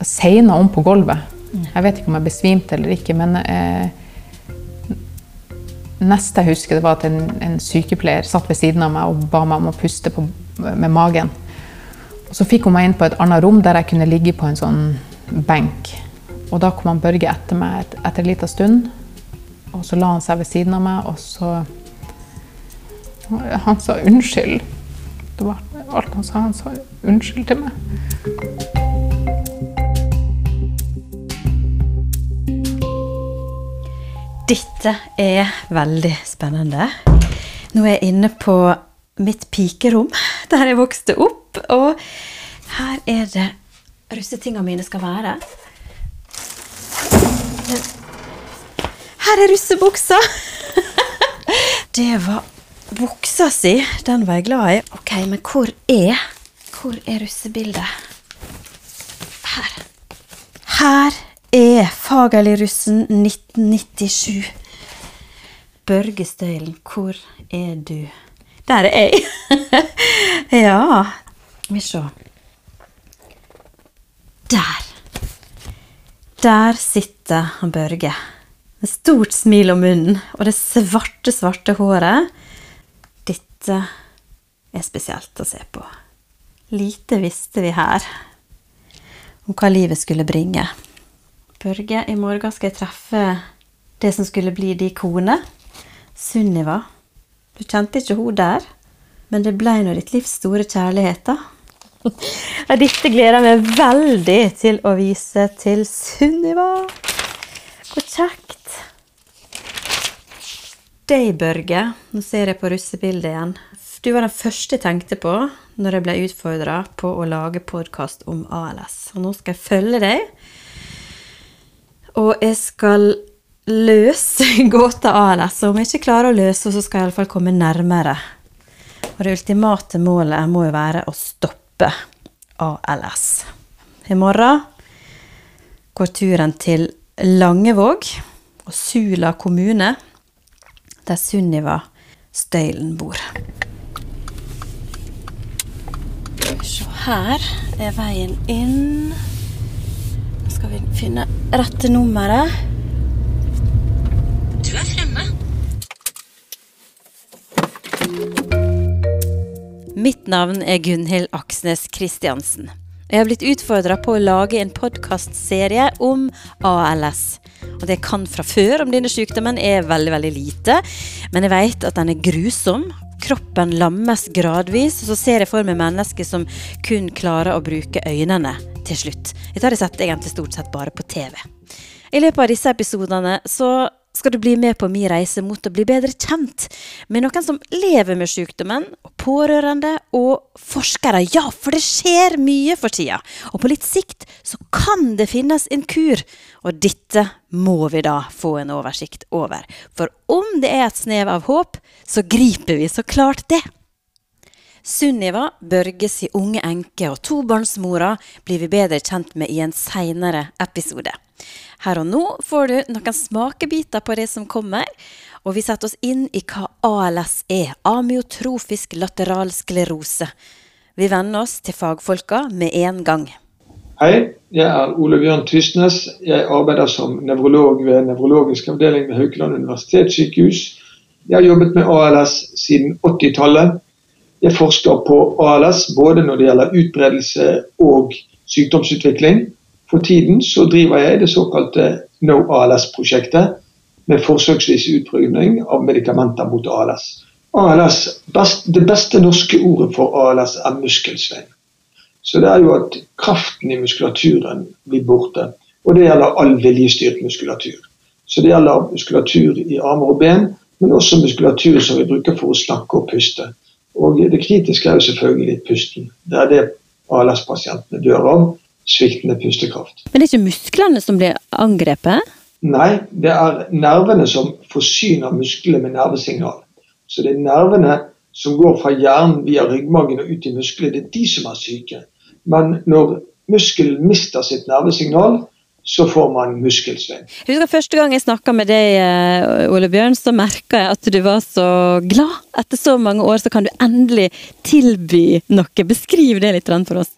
seina om på gulvet. Jeg vet ikke om jeg besvimte eller ikke, men eh, neste jeg husker, det var at en, en, sykepleier satt ved siden av meg og ba meg om å puste på, med magen. Og så fikk hun meg inn på et annet rom der jeg kunne ligge på en sånn benk. Og da kom han Børge etter meg et, etter en liten stund. Og så la han seg ved siden av meg, og så Han sa unnskyld. Det var alt han sa. Han sa unnskyld til meg. Dette er veldig spennende. Nå er jeg inne på mitt pikerom, der jeg vokste opp. Og her er det russetinga mine skal være. Her er russebuksa! Det var buksa si. Den var jeg glad i. Ok, men hvor er Hvor er russebildet? Her. Her er Fagerli-russen 1997. Børge Støylen, hvor er du? Der er jeg. ja Vi se. Der. Der sitter Børge. Med stort smil om munnen og det svarte, svarte håret. Dette er spesielt å se på. Lite visste vi her om hva livet skulle bringe. Børge, i morgen skal jeg treffe det som skulle bli din kone. Sunniva. Du kjente ikke hun der, men det ble nå ditt livs store kjærlighet, da. Dette gleder jeg meg veldig til å vise til Sunniva. Hvor kjekt. Deg, Børge. Nå ser jeg på russebildet igjen. Du var den første jeg tenkte på når jeg ble utfordra på å lage podkast om ALS. Og nå skal jeg følge deg og jeg skal løse gåta ALS. Og om jeg ikke klarer å løse henne, så skal jeg iallfall komme nærmere. Og det ultimate målet må jo være å stoppe ALS. I morgen går turen til Langevåg og Sula kommune, der Sunniva Støylen bor. Se her er veien inn skal vi finne rette nummeret. Du er fremme. Mitt navn er Gunhild Aksnes Kristiansen. Jeg har blitt utfordra på å lage en podkastserie om ALS. Og det jeg kan fra før om denne sykdommen, er veldig veldig lite. Men jeg vet at den er grusom. Kroppen lammes gradvis, og så ser jeg for meg mennesker som kun klarer å bruke øynene til slutt. Dette har jeg sett egentlig stort sett bare på TV. I løpet av disse episodene så skal du bli med på min reise mot å bli bedre kjent med noen som lever med sykdommen, og pårørende og forskere. Ja, for det skjer mye for tida. Og på litt sikt så kan det finnes en kur. Og dette må vi da få en oversikt over. For om det er et snev av håp, så griper vi så klart det. Sunniva Børges unge enke og tobarnsmora blir vi bedre kjent med i en seinere episode. Her og nå får du noen smakebiter på det som kommer, og vi setter oss inn i hva ALS er, amyotrofisk lateral sklerose. Vi venner oss til fagfolka med en gang. Hei, jeg er Ole Bjørn Tysnes. Jeg arbeider som nevrolog ved nevrologisk avdeling ved Haukeland universitetssykehus. Jeg har jobbet med ALS siden 80-tallet. Jeg forsker på ALS både når det gjelder utbredelse og sykdomsutvikling. For tiden så driver jeg det såkalte No ALS-prosjektet med forsøksvis utprøving av medikamenter mot ALS. ALS best, det beste norske ordet for ALS er muskelsvein. Så det er jo at kraften i muskulaturen blir borte. Og det gjelder all viljestyrt muskulatur. Så det gjelder muskulatur i armer og ben, men også muskulatur som vi bruker for å snakke og puste. Og det kritiske er jo selvfølgelig pusten. Det er det ALS-pasientene dør av. Sviktende pustekraft. Men det er ikke musklene som blir angrepet? Nei, det er nervene som forsyner musklene med nervesignal. Så det er nervene som går fra hjernen via ryggmargen og ut i musklene, det er de som er syke. Men når muskelen mister sitt nervesignal, så får man muskelsvinn. Husker Første gang jeg snakka med deg, eh, Ole Bjørn, så merka jeg at du var så glad. Etter så mange år så kan du endelig tilby noe. Beskriv det litt for oss.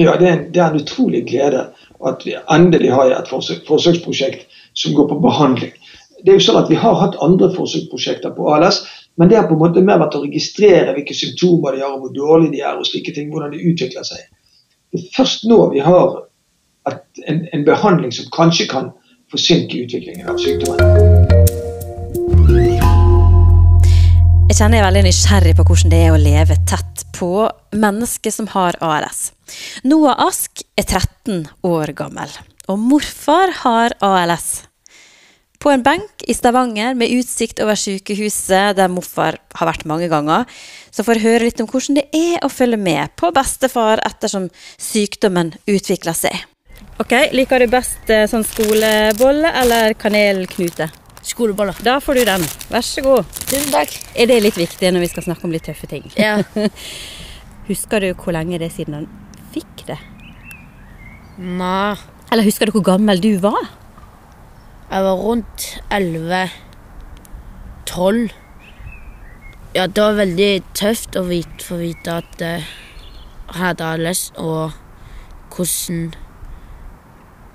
Ja, det er, en, det er en utrolig glede at vi endelig har et forsøk, forsøksprosjekt som går på behandling. Det er jo sånn at Vi har hatt andre forsøksprosjekter på ALS, men det har på en måte mer vært å registrere hvilke symptomer de har, og hvor dårlige de er, og slike ting, hvordan de utvikler seg. Det er først nå vi har en, en behandling som kanskje kan forsinke utviklingen av sykdommen. Jeg kjenner jeg er veldig nysgjerrig på hvordan det er å leve tett på mennesker som har ALS. Noah Ask er 13 år gammel, og morfar har ALS. På en benk i Stavanger med utsikt over sykehuset, der morfar har vært mange ganger, så får jeg høre litt om hvordan det er å følge med på bestefar ettersom sykdommen utvikler seg. Ok, Liker du best eh, sånn skolebolle eller kanelknute? Skoleboller. Da får du den. Vær så god. Tusen takk. Er det litt viktig når vi skal snakke om litt tøffe ting? Ja. husker du hvor lenge det er siden han fikk det? Nei. Eller husker du hvor gammel du var? Jeg var rundt 11 12 Ja, det var veldig tøft å vite, få vite at uh, jeg hadde ALS, og hvordan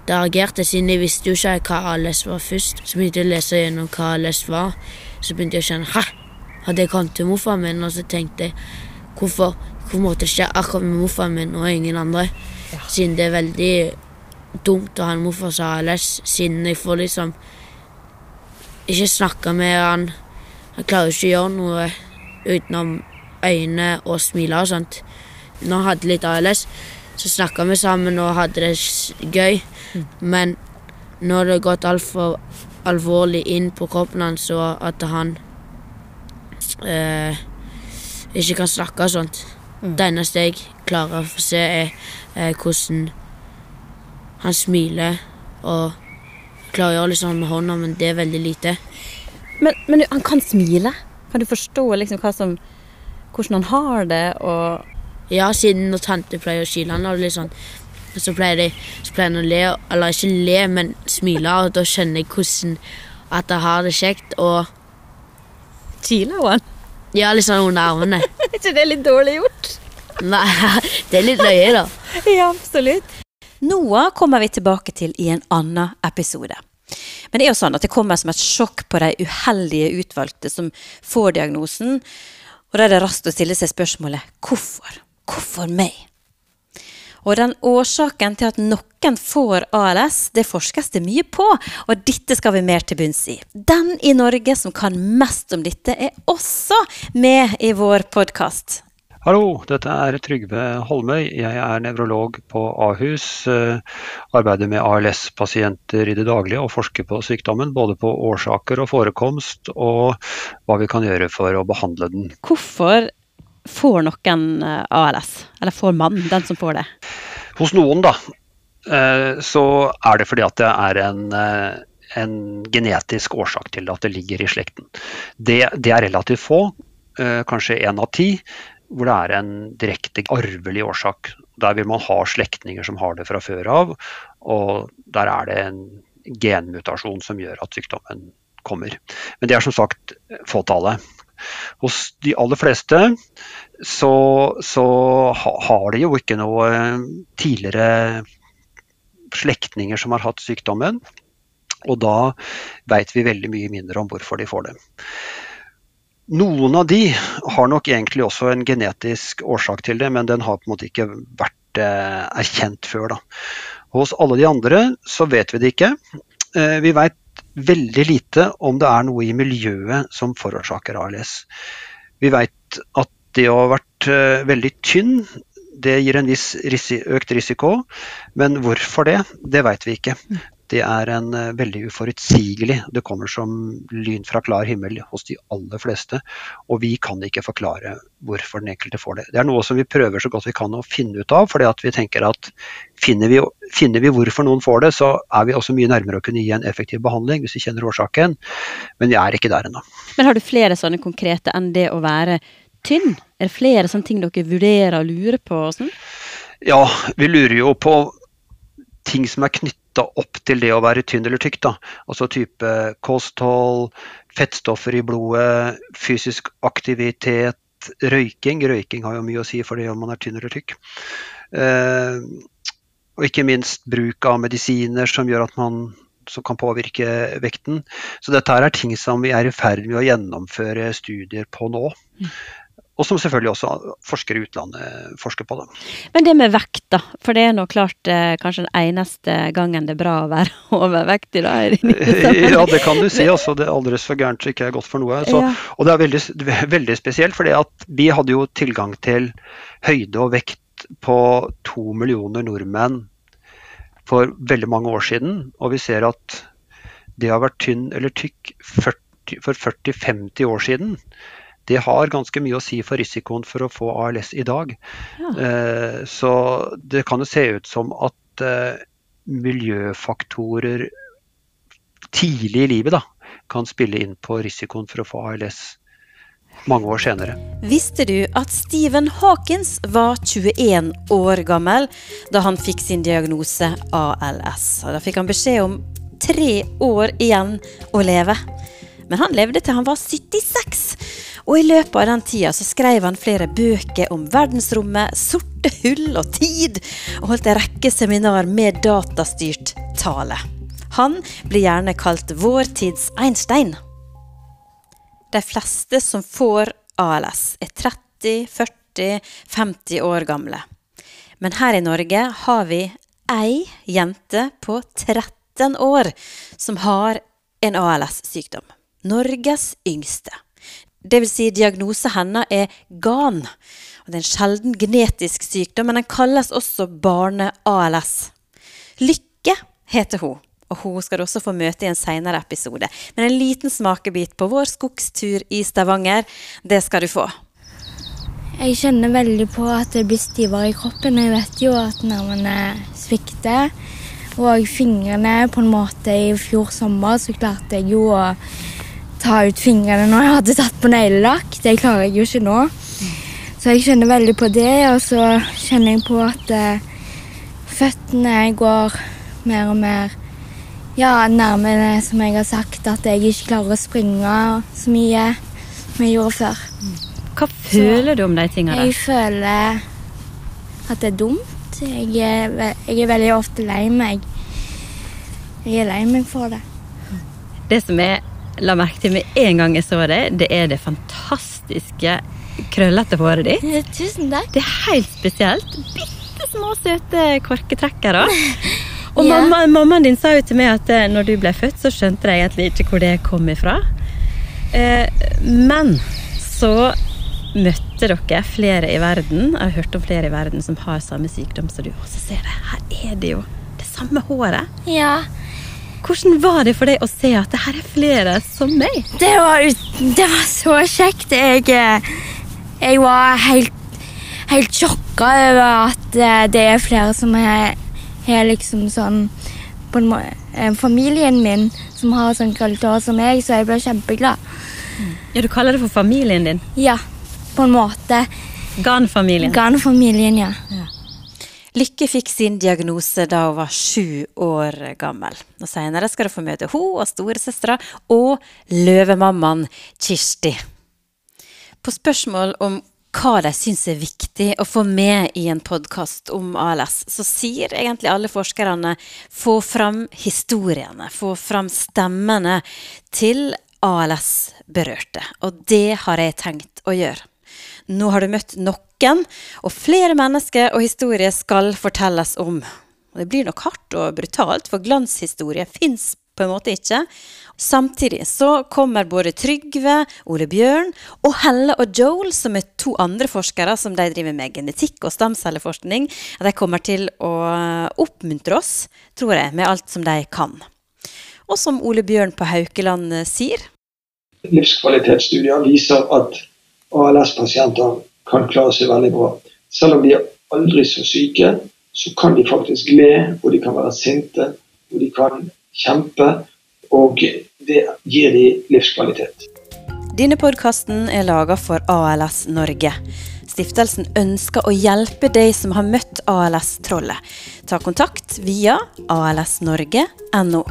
det reagerte, siden jeg visste jo ikke hva ALS var først. Så begynte jeg å lese gjennom hva ALS var. Så begynte jeg å kjenne Hæ? Hadde jeg kommet til morfaren min? Og så tenkte jeg hvorfor, hvorfor måtte det skje akkurat med morfaren min og ingen andre? Ja. Siden det er veldig dumt å ha en morfar som har ALS, siden jeg får liksom ikke snakke med han. Han klarer ikke å gjøre noe utenom øyne og smile og sånt. Når han hadde litt ALS, så snakka vi sammen og hadde det gøy. Men nå har det gått altfor alvorlig inn på kroppen hans, og at han eh, ikke kan snakke og sånt. Mm. Det eneste jeg klarer å få se, er eh, hvordan han smiler og klarer å gjøre litt sånn med hånda, men det er veldig lite. Men, men han kan smile? Kan du forstå liksom som, hvordan han har det? og ja, siden når tante pleier å kile han, og litt sånn, så pleier de så pleier han å le, eller ikke le, men smile, og da skjønner jeg hvordan at jeg har det kjekt, og Kiler han? Ja, litt sånn under armene. er ikke det litt dårlig gjort? Nei, det er litt løye, da. ja, absolutt. Noah kommer vi tilbake til i en annen episode. Men det er jo sånn at det kommer som et sjokk på de uheldige utvalgte som får diagnosen, og da er det raskt å stille seg spørsmålet hvorfor? Hvorfor meg? Og den årsaken til at noen får ALS, det forskes det mye på, og dette skal vi mer til bunns i. Den i Norge som kan mest om dette, er også med i vår podkast. Hallo, dette er Trygve Holmøy. Jeg er nevrolog på Ahus. Eh, arbeider med ALS-pasienter i det daglige og forsker på sykdommen. Både på årsaker og forekomst, og hva vi kan gjøre for å behandle den. Hvorfor får noen eh, ALS, eller får man den som får det? Hos noen, da, eh, så er det fordi at det er en, eh, en genetisk årsak til at det ligger i slekten. Det, det er relativt få, kanskje én av ti, hvor det er en direkte arvelig årsak. Der vil man ha slektninger som har det fra før av, og der er det en genmutasjon som gjør at sykdommen kommer. Men det er som sagt fåtallet. Hos de aller fleste så, så har de jo ikke noe eh, tidligere slektninger som har hatt sykdommen. Og da veit vi veldig mye mindre om hvorfor de får det. Noen av de har nok egentlig også en genetisk årsak til det, men den har på en måte ikke vært eh, erkjent før. Da. Hos alle de andre så vet vi det ikke. Eh, vi veit veldig lite om det er noe i miljøet som forårsaker ALS. Vi vet at det å ha vært uh, veldig tynn, det gir en viss risi økt risiko. Men hvorfor det, det vet vi ikke det er en uh, veldig uforutsigelig. Det kommer som lyn fra klar himmel hos de aller fleste. Og vi kan ikke forklare hvorfor den enkelte får det. Det er noe som vi prøver så godt vi kan å finne ut av. fordi vi tenker at finner vi, finner vi hvorfor noen får det, så er vi også mye nærmere å kunne gi en effektiv behandling hvis vi kjenner årsaken. Men vi er ikke der ennå. Men har du flere sånne konkrete enn det å være tynn? Er det flere sånne ting dere vurderer og lurer på? Sånn? Ja, vi lurer jo på ting som er knyttet knytta opp til det å være tynn eller tykk. Da. Altså type kosthold, fettstoffer i blodet, fysisk aktivitet, røyking. Røyking har jo mye å si for det om man er tynn eller tykk. Eh, og ikke minst bruk av medisiner som gjør at man som kan påvirke vekten. Så dette er ting som vi er i ferd med å gjennomføre studier på nå. Og som selvfølgelig også forskere i utlandet forsker på. Da. Men det med vekt, da. For det er nå klart eh, kanskje den eneste gangen det er bra å være overvektig, da? ja, det kan du si. Altså, det aldri så gærent ikke er godt for noe. Så, ja. Og det er veldig, veldig spesielt, for vi hadde jo tilgang til høyde og vekt på to millioner nordmenn for veldig mange år siden. Og vi ser at det har vært tynn eller tykk 40, for 40-50 år siden det har ganske mye å si for risikoen for å få ALS i dag. Ja. Eh, så det kan jo se ut som at eh, miljøfaktorer tidlig i livet da, kan spille inn på risikoen for å få ALS mange år senere. Visste du at Stephen Hawkins var 21 år gammel da han fikk sin diagnose ALS? Da fikk han beskjed om tre år igjen å leve. Men han levde til han var 76. Og i løpet av den tida så skrev han flere bøker om verdensrommet, sorte hull og tid, og holdt en rekke seminar med datastyrt tale. Han blir gjerne kalt vår tids Einstein. De fleste som får ALS, er 30, 40, 50 år gamle. Men her i Norge har vi ei jente på 13 år som har en ALS-sykdom. Norges yngste. Vil si, diagnosen hennes er GAN. Og det er en sjelden genetisk sykdom, men den kalles også barne-ALS. Lykke heter hun, og hun skal du også få møte i en senere episode. Men en liten smakebit på vår skogstur i Stavanger, det skal du få. Jeg kjenner veldig på at det blir stivere i kroppen. Jeg vet jo at nervene svikter. Og fingrene på en måte I fjor sommer så klarte jeg jo å ta ut fingrene når jeg hadde tatt på neglelakk. Det klarer jeg jo ikke nå. Så jeg kjenner veldig på det, og så kjenner jeg på at eh, føttene går mer og mer ja, nærmere, som jeg har sagt, at jeg ikke klarer å springe så mye som jeg gjorde før. Hva føler så, du om de tingene? Jeg føler at det er dumt. Jeg er, jeg er veldig ofte lei meg. Jeg er lei meg for det. Det som er la merke til med en gang jeg så det, det er det fantastiske krøllete håret ditt. Tusen takk. Det er helt spesielt. Bitte små, søte korketrekkere. Og ja. mamma, mammaen din sa jo til meg at eh, når du ble født, så skjønte jeg egentlig ikke hvor det kom ifra. Eh, men så møtte dere flere i verden. Jeg har hørt om flere i verden som har samme sykdom som du. Og så ser jeg, her er det jo det samme håret. Ja, hvordan var det for deg å se at det her er flere som meg? Det var, det var så kjekt. Jeg, eh, jeg var helt, helt sjokka over at eh, det er flere som er, er liksom sånn på en måte, eh, Familien min som har sånn krøllete hår som meg, så jeg ble kjempeglad. Ja, Du kaller det for familien din? Ja, på en måte. Gan-familien? Gan-familien, ja. ja. Lykke fikk sin diagnose da hun var sju år gammel. Og Senere skal du få møte hun og storesøstera og løvemammaen Kirsti. På spørsmål om hva de syns er viktig å få med i en podkast om ALS, så sier egentlig alle forskerne få fram historiene, få fram stemmene til ALS-berørte. Og det har jeg tenkt å gjøre. Nå har du møtt noen, og flere mennesker og historier skal fortelles om. Det blir nok hardt og brutalt, for glanshistorie fins på en måte ikke. Samtidig så kommer både Trygve, Ole Bjørn og Helle og Joel, som er to andre forskere som de driver med genetikk og stamcelleforskning, de kommer til å oppmuntre oss, tror jeg, med alt som de kan. Og som Ole Bjørn på Haukeland sier Livskvalitetsstudier viser at ALS-pasienter kan klare seg veldig bra. Selv om de er aldri så syke, så kan de faktisk le, og de kan være sinte, og de kan kjempe. Og det gir de livskvalitet. Denne podkasten er laga for ALS Norge. Stiftelsen ønsker å hjelpe de som har møtt ALS-trollet. Ta kontakt via alsnorge.no.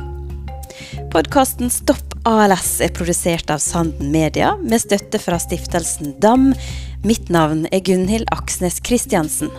Podkasten Stopp ALS er produsert av Sanden Media med støtte fra stiftelsen DAM. Mitt navn er Gunhild Aksnes Kristiansen.